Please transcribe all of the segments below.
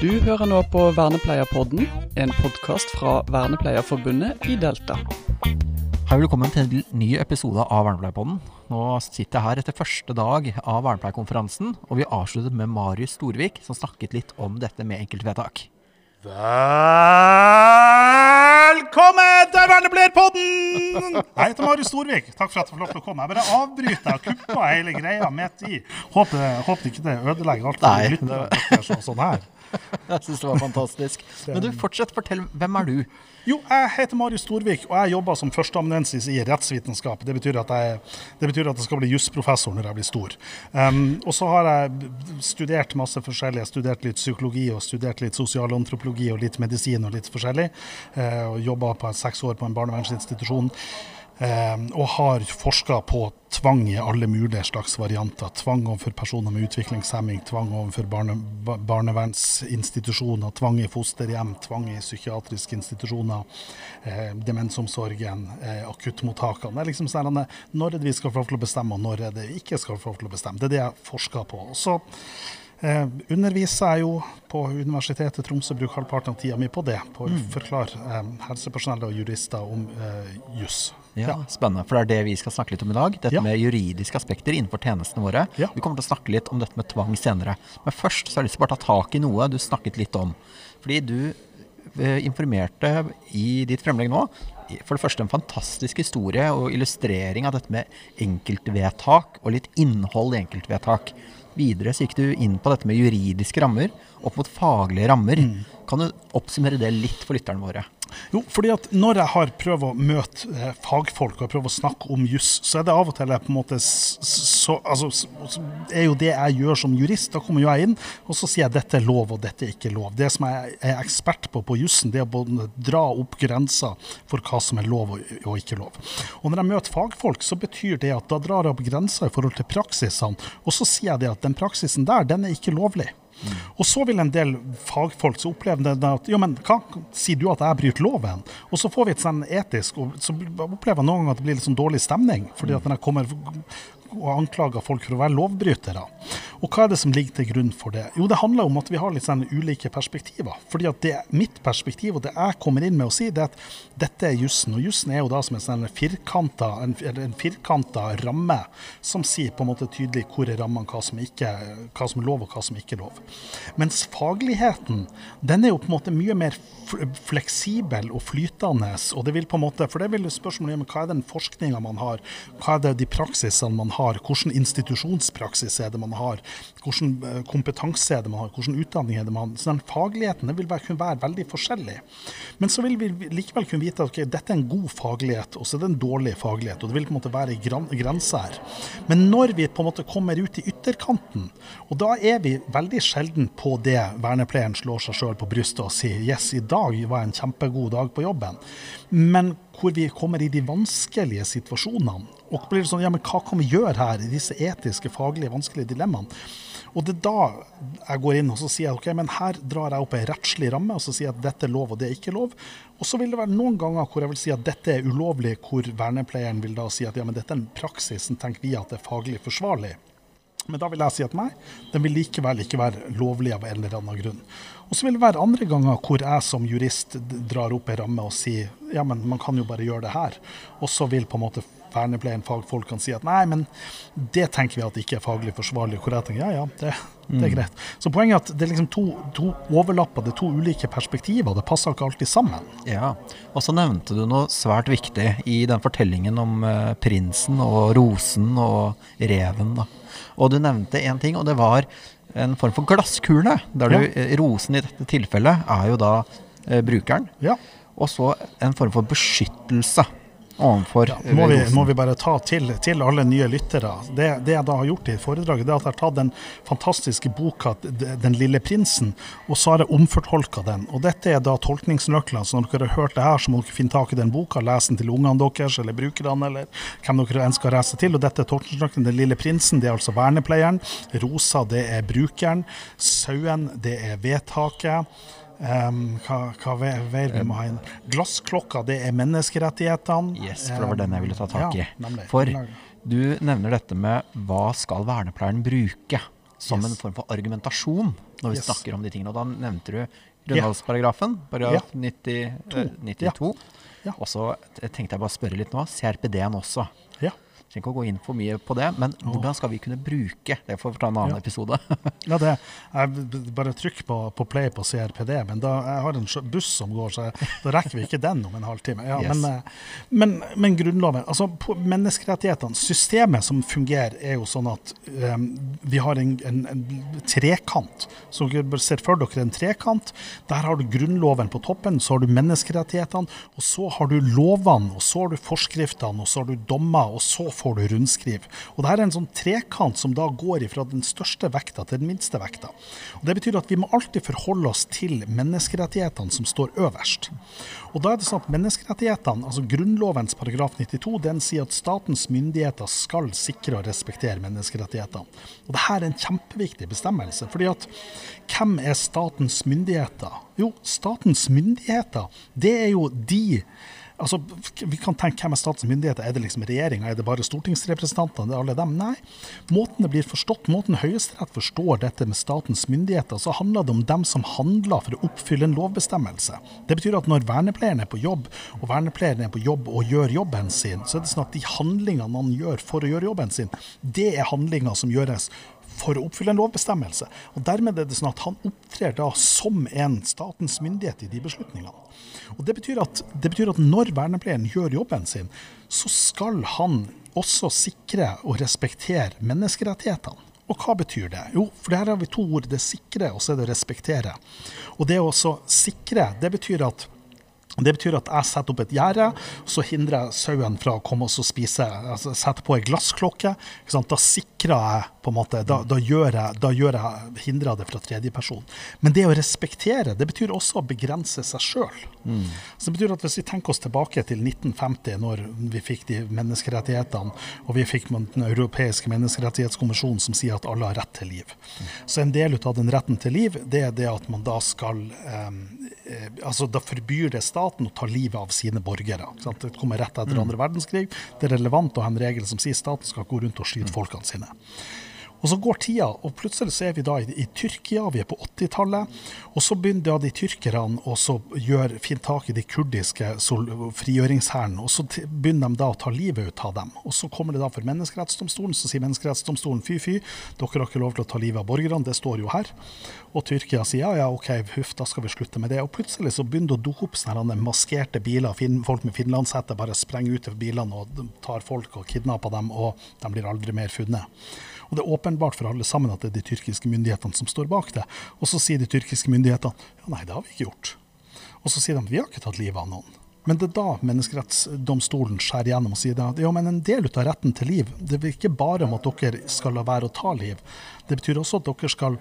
Du hører nå på Vernepleierpodden, en podkast fra Vernepleierforbundet i Delta. Hei, velkommen til en ny episode av Vernepleierpodden. Nå sitter jeg her etter første dag av vernepleierkonferansen, og vi avsluttet med Marius Storvik, som snakket litt om dette med enkeltvedtak. Velkommen til Vernepleierpodden! Jeg heter Marius Storvik. Takk for at jeg får lov til å komme. Jeg bare avbryter og kupper hele greia midt i. Håper, håper ikke det ødelegger alt Nei, Det, det, det, Så, sånn her. Jeg syns det var fantastisk. Men du, fortsett. Fortell. Hvem er du? Jo, jeg heter Marius Storvik, og jeg jobber som førsteamanuensis i rettsvitenskap. Det betyr jeg, det betyr at jeg skal bli jusprofessor når jeg blir stor. Um, og så har jeg studert masse forskjellig. Jeg har studert litt psykologi og studert litt sosialantropologi og litt medisin og litt forskjellig. Uh, og jobba seks år på en barnevernsinstitusjon. Um, og har forska på tvang i alle mulige slags varianter. Tvang overfor personer med utviklingshemming, tvang overfor barne, barnevernsinstitusjoner, tvang i fosterhjem, tvang i psykiatriske institusjoner, eh, demensomsorgen, eh, akuttmottakene. Det er liksom sånn, Når er det vi skal få lov til å bestemme, og når er det ikke skal få lov til å bestemme. Det er det jeg forsker på. Og så eh, underviser jeg jo på Universitetet i Tromsø, bruker halvparten av tida mi på det. På å forklare eh, helsepersonell og jurister om eh, juss. Ja, Spennende, for det er det vi skal snakke litt om i dag. Dette Ja. med juridiske aspekter innenfor tjenestene våre. Ja. Vi kommer til å snakke litt om dette med tvang senere. Men først så har jeg lyst til å bare ta tak i noe du snakket litt om. Fordi du eh, informerte i ditt fremlegg nå for det første en fantastisk historie og illustrering av dette med enkeltvedtak og litt innhold i enkeltvedtak. Videre så gikk du inn på dette med juridiske rammer opp mot faglige rammer. Mm. Kan du oppsummere det litt for lytterne våre? Jo, fordi at når jeg har prøvd å møte eh, fagfolk og prøvd å snakke om juss, så er det av og til jeg på en måte så, altså, så er jo det jeg gjør som jurist. Da kommer jo jeg inn og så sier jeg dette er lov og dette er ikke lov. Det som jeg er ekspert på på jussen, det er å dra opp grenser for hva som er lov og, og ikke lov. Og når jeg møter fagfolk, så betyr det at da drar jeg opp grenser i forhold til praksisene, og så sier jeg det at den praksisen der, den er ikke lovlig. Og så vil en del fagfolk så oppleve det at ja, men hva sier du at jeg bryter loven? Og så får vi et sånn etisk, og så opplever jeg noen ganger at det blir litt sånn dårlig stemning. fordi at jeg kommer og anklager folk for å være lovbrytere. Og hva er det som ligger til grunn for det? Jo, det handler om at vi har litt sånn ulike perspektiver. Fordi at det mitt perspektiv, og det jeg kommer inn med å si, det er at dette er jussen. Og jussen er jo da som en sånn firkanta, en, en firkanta ramme som sier på en måte tydelig hvor er rammene, hva som, ikke, hva som er lov og hva som ikke er lov. Mens fagligheten, den er jo på en måte mye mer fleksibel og flytende. og det vil på en måte, For det vil spørsmålet om hva er den forskninga man har, hva er det de praksisene man har, hvilken institusjonspraksis er det man har, hvilken eh, kompetanse er det man har, hvilken utdanning er det man har. Så den fagligheten vil kunne være veldig forskjellig. Men så vil vi likevel kunne vite at okay, dette er en god faglighet, og så er det en dårlig faglighet. og Det vil på en måte være gran- grenser her. Men når vi på en måte kommer ut i ytterkanten, og da er vi veldig sjelden på det vernepleieren slår seg sjøl på brystet og sier yes, i dag var en kjempegod dag på jobben. Men hvor vi kommer i de vanskelige situasjonene. Og blir det sånn, ja, men hva kan vi gjøre her i disse etiske, faglige, vanskelige dilemmaene? Og det er da jeg går inn og så sier jeg, ok, men her drar jeg opp en rettslig ramme og så sier jeg at dette er lov og det er ikke lov. Og så vil det være noen ganger hvor jeg vil si at dette er ulovlig, hvor vernepleieren vil da si at ja, men dette er en praksis som tenker vi at det er faglig forsvarlig. Men da vil jeg si at nei, den vil likevel ikke være lovlig av en eller annen grunn. Og så vil det være andre ganger hvor jeg som jurist drar opp ei ramme og sier ja, men man kan jo bare gjøre det her. Og så vil på en måte vernepleien, kan si at nei, men det tenker vi at ikke er faglig forsvarlig. Hvor jeg tenker ja, ja, det, det er greit. Så poenget er at det er liksom to, to overlappede, er to ulike perspektiver. Det passer ikke alltid sammen. Ja, og så nevnte du noe svært viktig i den fortellingen om eh, prinsen og rosen og reven. Da. Og du nevnte én ting, og det var en form for glasskule. Der du, Ja. eh, rosen i dette tilfellet er jo da eh, brukeren. Ja. Og så en form for beskyttelse overfor Ja, må, vi, må vi bare ta til, til alle nye lyttere. Det, det jeg da har gjort i foredraget, det er at jeg har tatt den fantastiske boka 'Den lille prinsen', og så har jeg omfortolka den. Og dette er da tolkningsnøklene. så når dere har hørt det her, så må dere finne tak i den boka, lese den til ungene deres, eller brukerne, eller hvem dere ønsker å reise til. Og dette er tolkningsnøkkelen 'Den lille prinsen', det er altså vernepleieren. Rosa, det er brukeren. Sauen, det er vedtaket. Um, hva, hva mer vi må ha inn? Glassklokka, det er menneskerettighetene. Yes, for det var den jeg ville ta tak i. Ja. For du nevner dette med hva skal vernepleieren bruke? som Yes. en form for argumentasjon når vi Yes. snakker om de tingene. Og da nevnte du grunnlovsparagrafen, paragraf 90, eh, 92. Ja. Og så tenkte jeg bare å spørre litt nå, CRPD-en også. Trenger ikke å gå inn for mye på det, men hvordan skal vi kunne bruke Det får vi ta en annen Ja. episode. Ja, det, jeg bare trykk på, på play på CRPD, men da, jeg har en buss som går, så da rekker vi ikke den om en halvtime. Ja, Yes. men, eh, men, men Grunnloven, altså menneskerettighetene, systemet som fungerer, er jo sånn at um, vi har en, en, en trekant. Så dere ser se for dere en trekant. Der har du Grunnloven på toppen, så har du menneskerettighetene, og så har du lovene, og så har du forskriftene, og så har du dommer, og så får du rundskriv. Og det her er en sånn trekant som da går fra den største vekta til den minste vekta. Og Det betyr at vi må alltid forholde oss til menneskerettighetene som står øverst. Og da er det sånn at menneskerettighetene, altså Grunnlovens paragraf 92, den sier at statens myndigheter skal sikre og respektere menneskerettighetene. Og det her er en kjempeviktig bestemmelse. fordi at hvem er statens myndigheter? Jo, statens myndigheter, det er jo de Altså, Vi kan tenke hvem er statens myndigheter? Er det liksom regjeringa? Er det bare stortingsrepresentantene? Alle dem? Nei. Måten det blir forstått, måten Høyesterett forstår dette med statens myndigheter, så handler det om dem som handler for å oppfylle en lovbestemmelse. Det betyr at når vernepleieren er på jobb, og vernepleieren er på jobb og gjør jobben sin, så er det sånn at de handlingene han gjør for å gjøre jobben sin, det er handlinger som gjøres for å oppfylle en lovbestemmelse. Og Dermed er det sånn at han opptrer da som en statens myndighet i de beslutningene. Og Det betyr at, det betyr at når vernepleieren gjør jobben sin, så skal han også sikre og respektere menneskerettighetene. Og hva betyr det? Jo, for her har vi to ord. Det sikre, og så er det respektere. Og det å sikre, det betyr at det betyr at jeg setter opp et gjerde, så hindrer jeg sauen fra å komme og spise. Altså setter på ei glassklokke. Da sikrer jeg på en måte, da, da, gjør jeg, da gjør jeg, hindrer jeg det fra tredjeperson. Men det å respektere, det betyr også å begrense seg sjøl. Så det betyr at hvis vi tenker oss tilbake til 1950, når vi fikk de menneskerettighetene, og vi fikk den europeiske menneskerettighetskommisjonen som sier at alle har rett til liv. Så en del av den retten til liv, det er det at man da skal eh, altså Da forbyr det staten å ta livet av sine borgere. Det kommer rett etter andre verdenskrig. Det er relevant å ha en regel som sier staten skal gå rundt og skyte folkene sine. Og så går tida, og plutselig så er vi da i, i Tyrkia, vi er på 80-tallet. Og så begynner da de tyrkerne å finne tak i de kurdiske frigjøringshæren. Og så begynner de da å ta livet ut av dem. Og så kommer det da for Menneskerettsdomstolen, så sier Menneskerettsdomstolen fy fy, dere har ikke lov til å ta livet av borgerne, det står jo her. Og Tyrkia sier ja, ja, OK, huff, da skal vi slutte med det. Og plutselig så begynner det å dukke opp sånne maskerte biler, folk med finlandshette bare sprenger ut av bilene og tar folk og kidnapper dem, og de blir aldri mer funnet. Og Det er åpenbart for alle sammen at det er de tyrkiske myndighetene som står bak det. Og så sier de tyrkiske myndighetene ja, nei, det har vi ikke gjort. Og så sier de vi har ikke tatt livet av noen. Men det er da menneskerettsdomstolen skjærer gjennom og sier at ja, men en del av retten til liv, det er ikke bare om at dere skal la være å ta liv. Det betyr også at dere skal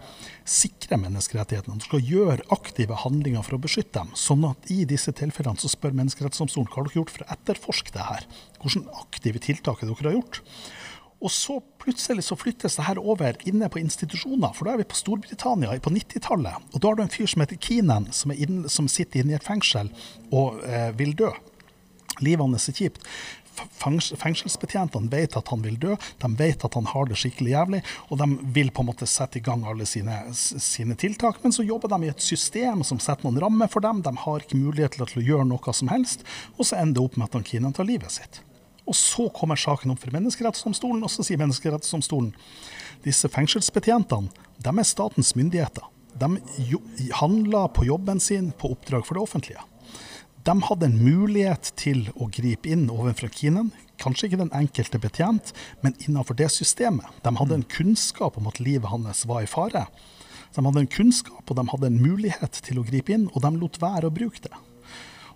sikre menneskerettighetene. Dere skal gjøre aktive handlinger for å beskytte dem. Sånn at i disse tilfellene så spør Menneskerettsdomstolen hva har dere gjort for å etterforske det her. Hvilke aktive tiltak er dere har gjort. Og så plutselig så flyttes det her over inne på institusjoner, for da er vi på Storbritannia på 90-tallet. Og da har du en fyr som heter Keenan, som, som sitter inne i et fengsel og eh, vil dø. Livet hans er kjipt. Fengselsbetjentene vet at han vil dø, de vet at han har det skikkelig jævlig, og de vil på en måte sette i gang alle sine, sine tiltak. Men så jobber de i et system som setter noen rammer for dem. De har ikke mulighet til å gjøre noe som helst, og så ender det opp med at Keenan tar livet sitt. Og så kommer saken opp for Menneskerettsdomstolen, og så sier Menneskerettsdomstolen disse fengselsbetjentene de er statens myndigheter. De jo, handler på jobben sin på oppdrag for det offentlige. De hadde en mulighet til å gripe inn overfor Kinen. Kanskje ikke den enkelte betjent, men innenfor det systemet. De hadde en kunnskap om at livet hans var i fare. De hadde en kunnskap, og de hadde en mulighet til å gripe inn, og de lot være å bruke det.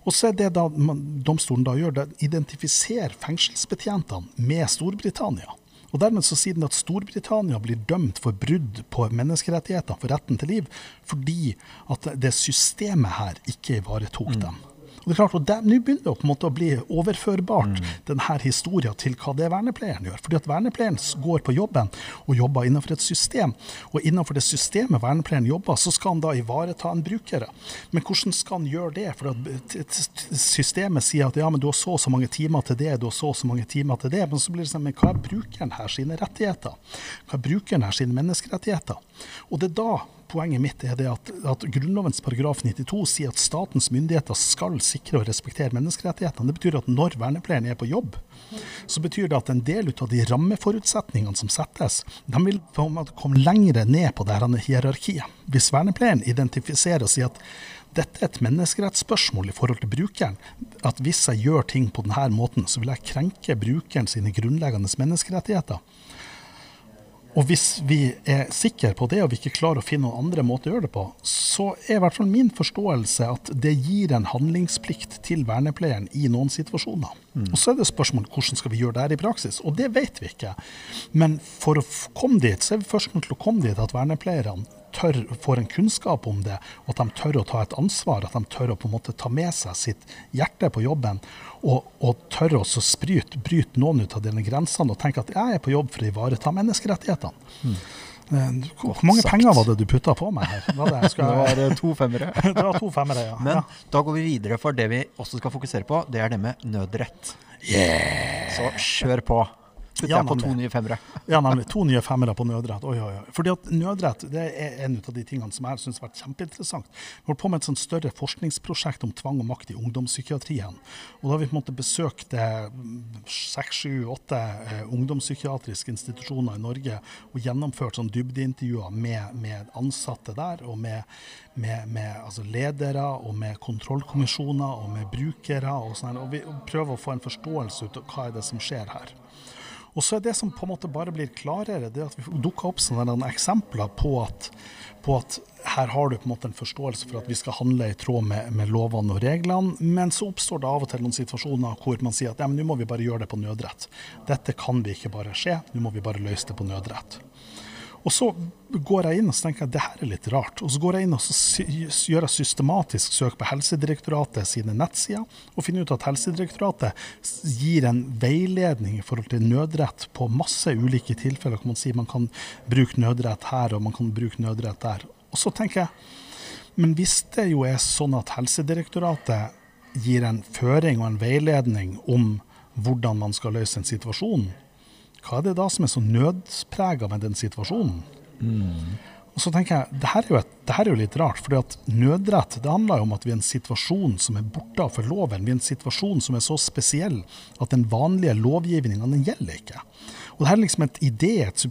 Og så er det da domstolen da gjør, det identifiserer fengselsbetjentene med Storbritannia. Og dermed så sier den at Storbritannia blir dømt for brudd på menneskerettighetene, for retten til liv, fordi at det systemet her ikke ivaretok dem. Og det er klart, og Nå begynner det på en måte å bli overførbart, denne historien, til hva det vernepleieren gjør. Fordi at vernepleieren går på jobben og jobber innenfor et system. Og innenfor det systemet vernepleieren jobber, så skal han da ivareta en bruker. Men hvordan skal han gjøre det? For at systemet sier at ja, men du har så og så mange timer til det, du har så og så mange timer til det. Men så blir det sånn, men hva er brukeren her sine rettigheter? Hva er brukeren her sine menneskerettigheter? Og det er da poenget mitt er det at, at Grunnlovens paragraf 92 sier at statens myndigheter skal sikre og respektere menneskerettighetene. Det betyr at når vernepleieren er på jobb, så betyr det at en del av de rammeforutsetningene som settes, de vil komme lengre ned på det her hierarkiet. Hvis vernepleieren identifiserer og sier at dette er et menneskerettsspørsmål i forhold til brukeren, at hvis jeg gjør ting på denne måten, så vil jeg krenke brukeren sine grunnleggende menneskerettigheter. Og hvis vi er sikre på det, og vi ikke klarer å finne noen andre måter å gjøre det på, så er i hvert fall min forståelse at det gir en handlingsplikt til vernepleieren i noen situasjoner. Og så er det spørsmål hvordan skal vi gjøre det her i praksis, og det vet vi ikke. Men for å komme dit, så er vi først nødt til å komme dit at vernepleierne tør, får en kunnskap om det, og at de tør å ta et ansvar, at de tør å på en måte ta med seg sitt hjerte på jobben, og, og tør å bryte, noen ut av denne grensene og tenke at jeg er på jobb for å ivareta menneskerettighetene. Eh, Hvor mange sagt. penger var det du putta på meg her? Var det, skal det, var eh, to femmere. det var to femmere, ja. Men ja. da går vi videre, for det vi også skal fokusere på, det er det med nødrett. Så kjør på. Putter Ja, jeg på to nye femmere. Ja, nemlig. To nye femmere på nødrett. Oi, oi, oi. Fordi at nødrett det er en av de tingene som jeg syns har vært kjempeinteressant. Vi holdt på med et sånt større forskningsprosjekt om tvang og makt i ungdomspsykiatrien. Og da har vi på en måte besøkt eh, seks, sju, åtte eh, ungdomspsykiatriske institusjoner i Norge og gjennomført sånn dybdeintervjuer med, med ansatte der, og med, med, med altså ledere, og med kontrollkommisjoner, og med brukere. Og, sånn, og vi prøver å få en forståelse ut av hva er det som skjer her. Og så er det som på en måte bare blir klarere, det at vi dukker opp sånne eksempler på at, på at her har du på en måte en forståelse for at vi skal handle i tråd med, med lovene og reglene, men så oppstår det av og til noen situasjoner hvor man sier at ja, men nå må vi bare gjøre det på nødrett. Dette kan vi ikke bare skje, nå må vi bare løse det på nødrett. Og så går jeg inn og så tenker jeg det her er litt rart. Og så går jeg inn og så gjør jeg systematisk søk på Helsedirektoratet sine nettsider, og finner ut at Helsedirektoratet gir en veiledning i forhold til nødrett på masse ulike tilfeller. Kan Man si, man kan bruke nødrett her, og man kan bruke nødrett der. Og så tenker jeg, men hvis det jo er sånn at Helsedirektoratet gir en føring og en veiledning om hvordan man skal løse en situasjon, hva er det da som er så nødsprega med den situasjonen? Og så tenker jeg, det her er jo, et, det her er jo litt rart, at nødrett det handler jo om at vi er i en situasjon som er borte for loven. Vi er i en situasjon som er så spesiell at den vanlige lovgivninga den gjelder ikke. Og det her er liksom et idé et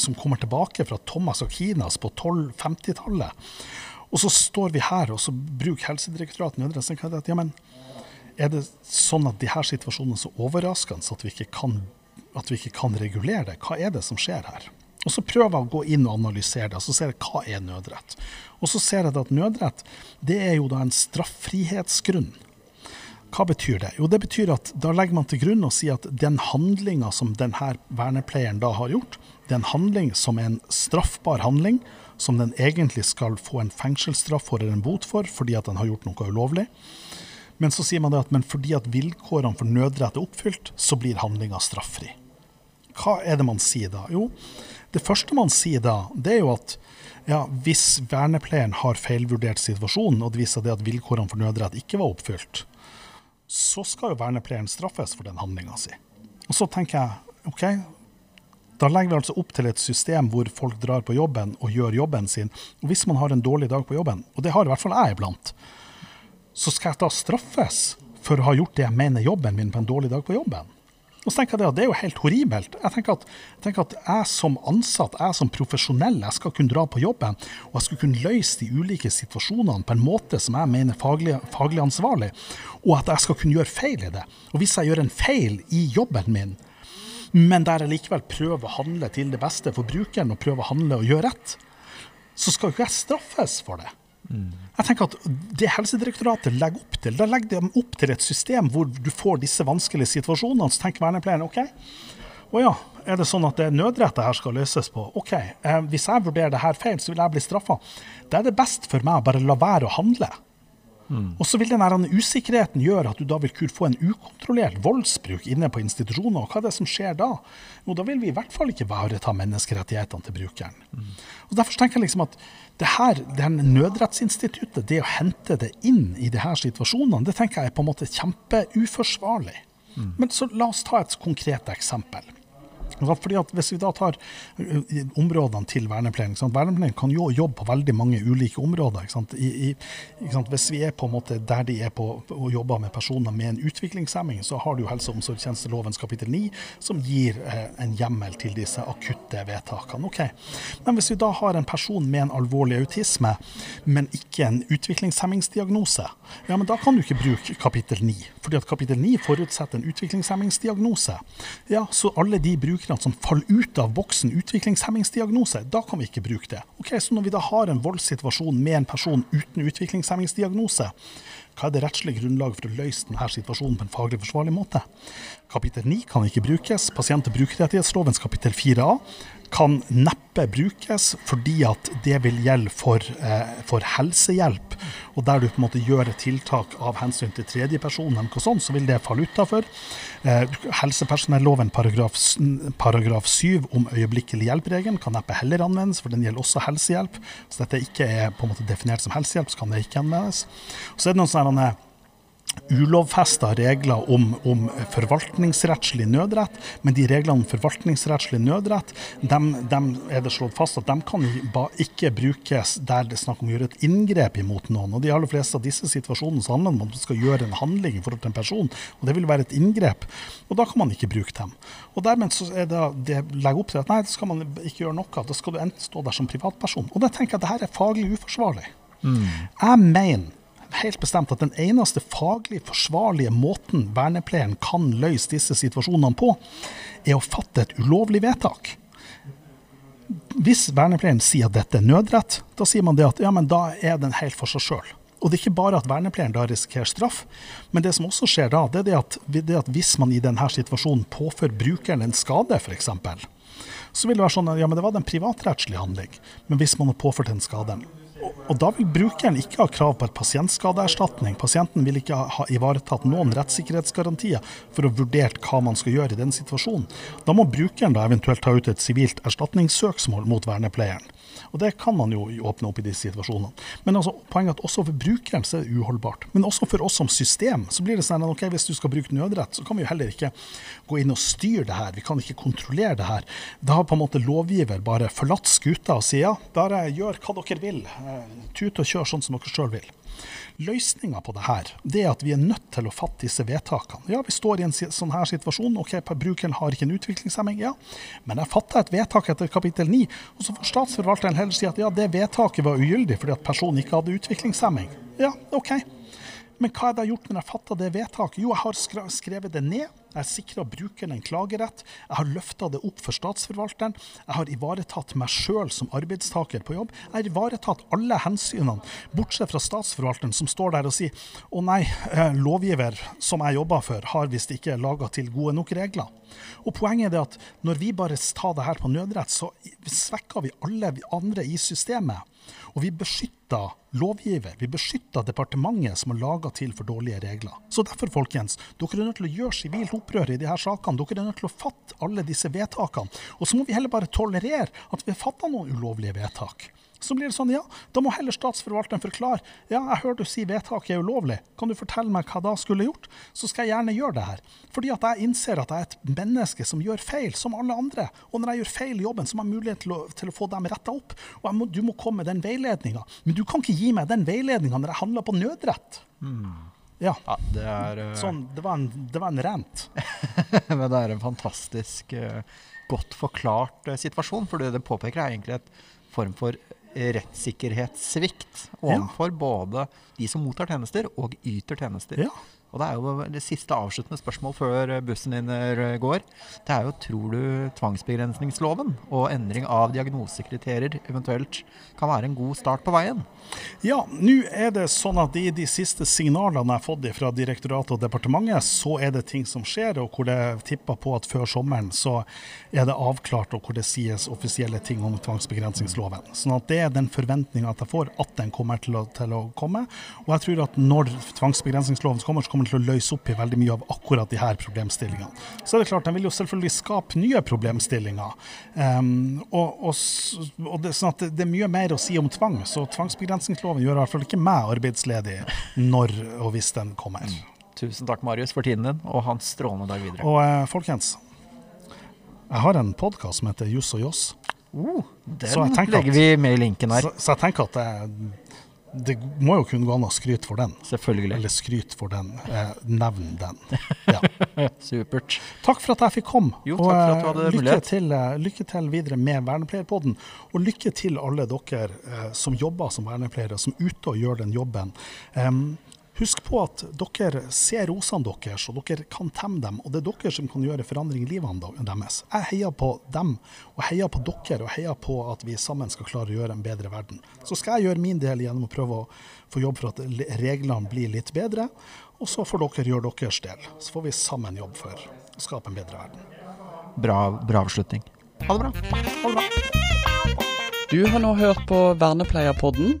som kommer tilbake fra Thomas og Kinas på 1250-tallet. Og så står vi her, og så bruker Helsedirektoratet nødrett. Så tenker jeg at ja, men er det sånn at de her situasjonene er så overraskende at vi ikke kan at vi ikke kan regulere det. Hva er det som skjer her? Og Så prøver jeg å gå inn og analysere det, og så ser jeg hva er nødrett. Og så ser jeg at nødrett det er jo da en straffrihetsgrunn. Hva betyr det? Jo, det betyr at da legger man til grunn og sier at den handlinga som denne vernepleieren da har gjort, det er en handling som er en straffbar handling, som den egentlig skal få en fengselsstraff for eller en bot for, fordi at den har gjort noe ulovlig. Men så sier man det at men fordi at vilkårene for nødrett er oppfylt, så blir handlinga straffri. Hva er det man sier da? Jo, det første man sier da, det er jo at ja, hvis vernepleieren har feilvurdert situasjonen, og det viser det at vilkårene for nødrett ikke var oppfylt, så skal jo vernepleieren straffes for den handlinga si. Og så tenker jeg OK, da legger vi altså opp til et system hvor folk drar på jobben og gjør jobben sin. Og hvis man har en dårlig dag på jobben, og det har i hvert fall jeg iblant, så skal jeg da straffes for å ha gjort det jeg mener jobben min på en dårlig dag på jobben. Og så tenker jeg at det er jo helt horribelt. Jeg tenker, at, jeg tenker at jeg som ansatt, jeg som profesjonell, jeg skal kunne dra på jobben og jeg skal kunne løse de ulike situasjonene på en måte som jeg mener faglig, faglig ansvarlig, og at jeg skal kunne gjøre feil i det. Og hvis jeg gjør en feil i jobben min, men der jeg likevel prøver å handle til det beste for brukeren og prøver å handle og gjøre rett, så skal jo ikke jeg straffes for det. Jeg tenker at Det Helsedirektoratet legger opp til, da legger de opp til et system hvor du får disse vanskelige situasjonene. Så tenker vernepleieren OK, å ja, er det sånn at det er nødrett det her skal løses på? OK, eh, hvis jeg vurderer det her feil, så vil jeg bli straffa. Da er det best for meg å bare la være å handle. Og så vil den usikkerheten gjøre at du da vil kunne få en ukontrollert voldsbruk inne på institusjoner. Og hva er det som skjer da? Jo, da vil vi i hvert fall ikke ivareta menneskerettighetene til brukeren. Og Derfor tenker jeg liksom at det her, her nødrettsinstituttet, det å hente det inn i de her situasjonene, det tenker jeg er på en måte kjempeuforsvarlig. Men så la oss ta et konkret eksempel. Fordi at Hvis vi da tar uh, områdene til vernepleien Vernepleien kan jo jobbe på veldig mange ulike områder. I, i, Hvis vi er på en måte der de er på og jobber med personer med en utviklingshemming, så har du helse- og omsorgstjenestelovens kapittel 9 som gir eh, en hjemmel til disse akutte vedtakene. Okay. Men hvis vi da har en person med en alvorlig autisme, men ikke en utviklingshemmingsdiagnose, ja, men da kan du ikke bruke kapittel 9. Fordi at kapittel 9 forutsetter en utviklingshemmingsdiagnose. Ja, så alle de brukerne brukerne som faller ut av boksen utviklingshemmingsdiagnose, da kan vi ikke bruke det. Ok, Så når vi da har en voldssituasjon med en person uten utviklingshemmingsdiagnose, hva er det rettslige grunnlaget for å løse denne situasjonen på en faglig forsvarlig måte? Kapittel 9 kan ikke brukes. Pasient- og brukerrettighetslovens kapittel 4a kan neppe brukes fordi at det vil gjelde for, eh, for, helsehjelp. Og der du på en måte gjør et tiltak av hensyn til tredjeperson, så vil det falle utafor. Eh, helsepersonelloven paragraf, paragraf 7 om øyeblikkelig hjelp-regelen kan neppe heller anvendes, for den gjelder også helsehjelp. Så dette ikke er på en måte definert som helsehjelp, så kan det ikke anvendes. Så er det noen sånne ulovfesta regler om, om, forvaltningsrettslig nødrett, men de reglene om forvaltningsrettslig nødrett dem, dem er det slått fast at de kan ikke brukes der det er snakk om å gjøre et inngrep imot noen. og De aller fleste av disse situasjonene handler om at man skal gjøre en handling i forhold til en person, og det vil være et inngrep. og Da kan man ikke bruke dem. Og Dermed så er det, det legger opp til at nei, det skal man ikke gjøre noe. av. Da skal du enten stå der som privatperson. Og da tenker jeg at det her er faglig uforsvarlig. Mm. Jeg mener helt bestemt at den eneste faglig forsvarlige måten vernepleieren kan løse disse situasjonene på, er å fatte et ulovlig vedtak. Hvis vernepleieren sier at dette er nødrett, da sier man det at ja, men da er den helt for seg sjøl. Og det er ikke bare at vernepleieren da risikerer straff, men det som også skjer da, det er det at, det at hvis man i denne situasjonen påfører brukeren en skade, f.eks., så vil det være sånn at ja, men det var en privatrettslig handling. Men hvis man har påført en skade, og da vil brukeren ikke ha krav på et pasientskadeerstatning. Pasienten vil ikke ha ivaretatt noen rettssikkerhetsgarantier for å vurdert hva man skal gjøre i den situasjonen. Da må brukeren da eventuelt ta ut et sivilt erstatningssøksmål mot vernepleieren. Og det kan man jo åpne opp i disse situasjonene. Men altså, poenget er at også for brukeren så er det uholdbart. Men også for oss som system så blir det sånn at ok, hvis du skal bruke nødrett, så kan vi jo heller ikke gå inn og styre det her. Vi kan ikke kontrollere det her. Da har på en måte lovgiver bare forlatt skuta og sier ja, bare gjør hva dere vil. Eh, tut og kjør sånn som dere sjøl vil. Løsninga på det her det er at vi er nødt til å fatte disse vedtakene. Ja, vi står i en sånn her situasjon. ok, Brukeren har ikke en utviklingshemming, ja. Men jeg fatta et vedtak etter kapittel 9, og så får statsforvalteren heller si at ja, det vedtaket var ugyldig fordi at personen ikke hadde utviklingshemming. Ja, OK. Men hva har jeg gjort når jeg fatta det vedtaket? Jo, jeg har skrevet det ned. Jeg har sikra brukeren en klagerett. Jeg har løfta det opp for statsforvalteren. Jeg har ivaretatt meg sjøl som arbeidstaker på jobb. Jeg har ivaretatt alle hensynene, bortsett fra statsforvalteren som står der og sier å nei, eh, lovgiver som jeg jobber for, har visst ikke laga til gode nok regler. Og Poenget er at når vi bare tar det her på nødrett, så svekker vi alle andre i systemet. Og vi beskytter lovgiver, vi beskytter departementet som har laga til for dårlige regler. Så derfor, folkens, dere er nødt til å gjøre sivilt opprør i her sakene. Dere er nødt til å fatte alle disse vedtakene. Og så må vi heller bare tolerere at vi har fatta noen ulovlige vedtak. Så blir det sånn, ja, da må heller statsforvalteren forklare. Ja, jeg hører du si vedtaket er ulovlig. Kan du fortelle meg hva da skulle gjort? Så skal jeg gjerne gjøre det her. Fordi at jeg innser at jeg er et menneske som gjør feil, som alle andre. Og når jeg gjør feil i jobben, så må jeg mulighet til å, til å få dem retta opp. Og må, du må komme med den veiledninga. Men du kan ikke gi meg den veiledninga når jeg handler på nødrett. Mm. Ja. ja. det er uh... Sånn, det var en, det var en rent. Men det er en fantastisk uh, godt forklart uh, situasjon, for det det påpeker, er egentlig et form for rettssikkerhetssvikt overfor ja. både de som mottar tjenester og yter tjenester. Ja. Og det er jo det siste avsluttende spørsmål før bussen din eh, går. Det er jo tror du tvangsbegrensningsloven og endring av diagnosekriterier eventuelt kan være en god start på veien? Ja, nå er det sånn at i de siste signalene jeg har fått fra direktoratet og departementet, så er det ting som skjer, og hvor det tipper på at før sommeren så er det avklart, og hvor det sies offisielle ting om tvangsbegrensningsloven. Sånn at det er den forventninga at jeg får, at den kommer til å, til å komme. Og jeg tror at når tvangsbegrensningsloven kommer, så kommer den til å løse opp i veldig mye av akkurat de her problemstillingene. Så er det klart, den vil jo selvfølgelig skape nye problemstillinger. Um, og, og, og det, sånn at det er mye mer å si om tvang. Så tvangsbegrensningsloven gjør i hvert fall ikke meg arbeidsledig når og hvis den kommer. Tusen takk, Marius, for tiden din, og hans strålende dag videre. Og eh, folkens, jeg har en podkast som heter Juss og Joss. Uh, den legger vi med i linken her. Så, så jeg tenker at det, det må jo kunne gå an å skryte for den. Selvfølgelig. Eller skryte for den. Eh, nevn den. Ja. Supert. Takk for at jeg fikk komme. Jo, takk for at du hadde eh, lykke mulighet. til, eh, lykke til videre med Vernepleierpodden. Og lykke til alle dere eh, som jobber som vernepleiere, som er ute og gjør den jobben. Em, husk på at dere ser rosene deres, og dere kan temme dem. Og det er dere som kan gjøre forandring i livene deres. Jeg heier på dem, og heier på dere, og heier på at vi sammen skal klare å gjøre en bedre verden. Så skal jeg gjøre min del gjennom å prøve å få jobb for at reglene blir litt bedre. Og så får dere gjøre deres del. Så får vi sammen jobbe for å skape en bedre verden. Bra, bra avslutning. Ha det bra. Ha det bra. Du har nå hørt på Vernepleierpodden.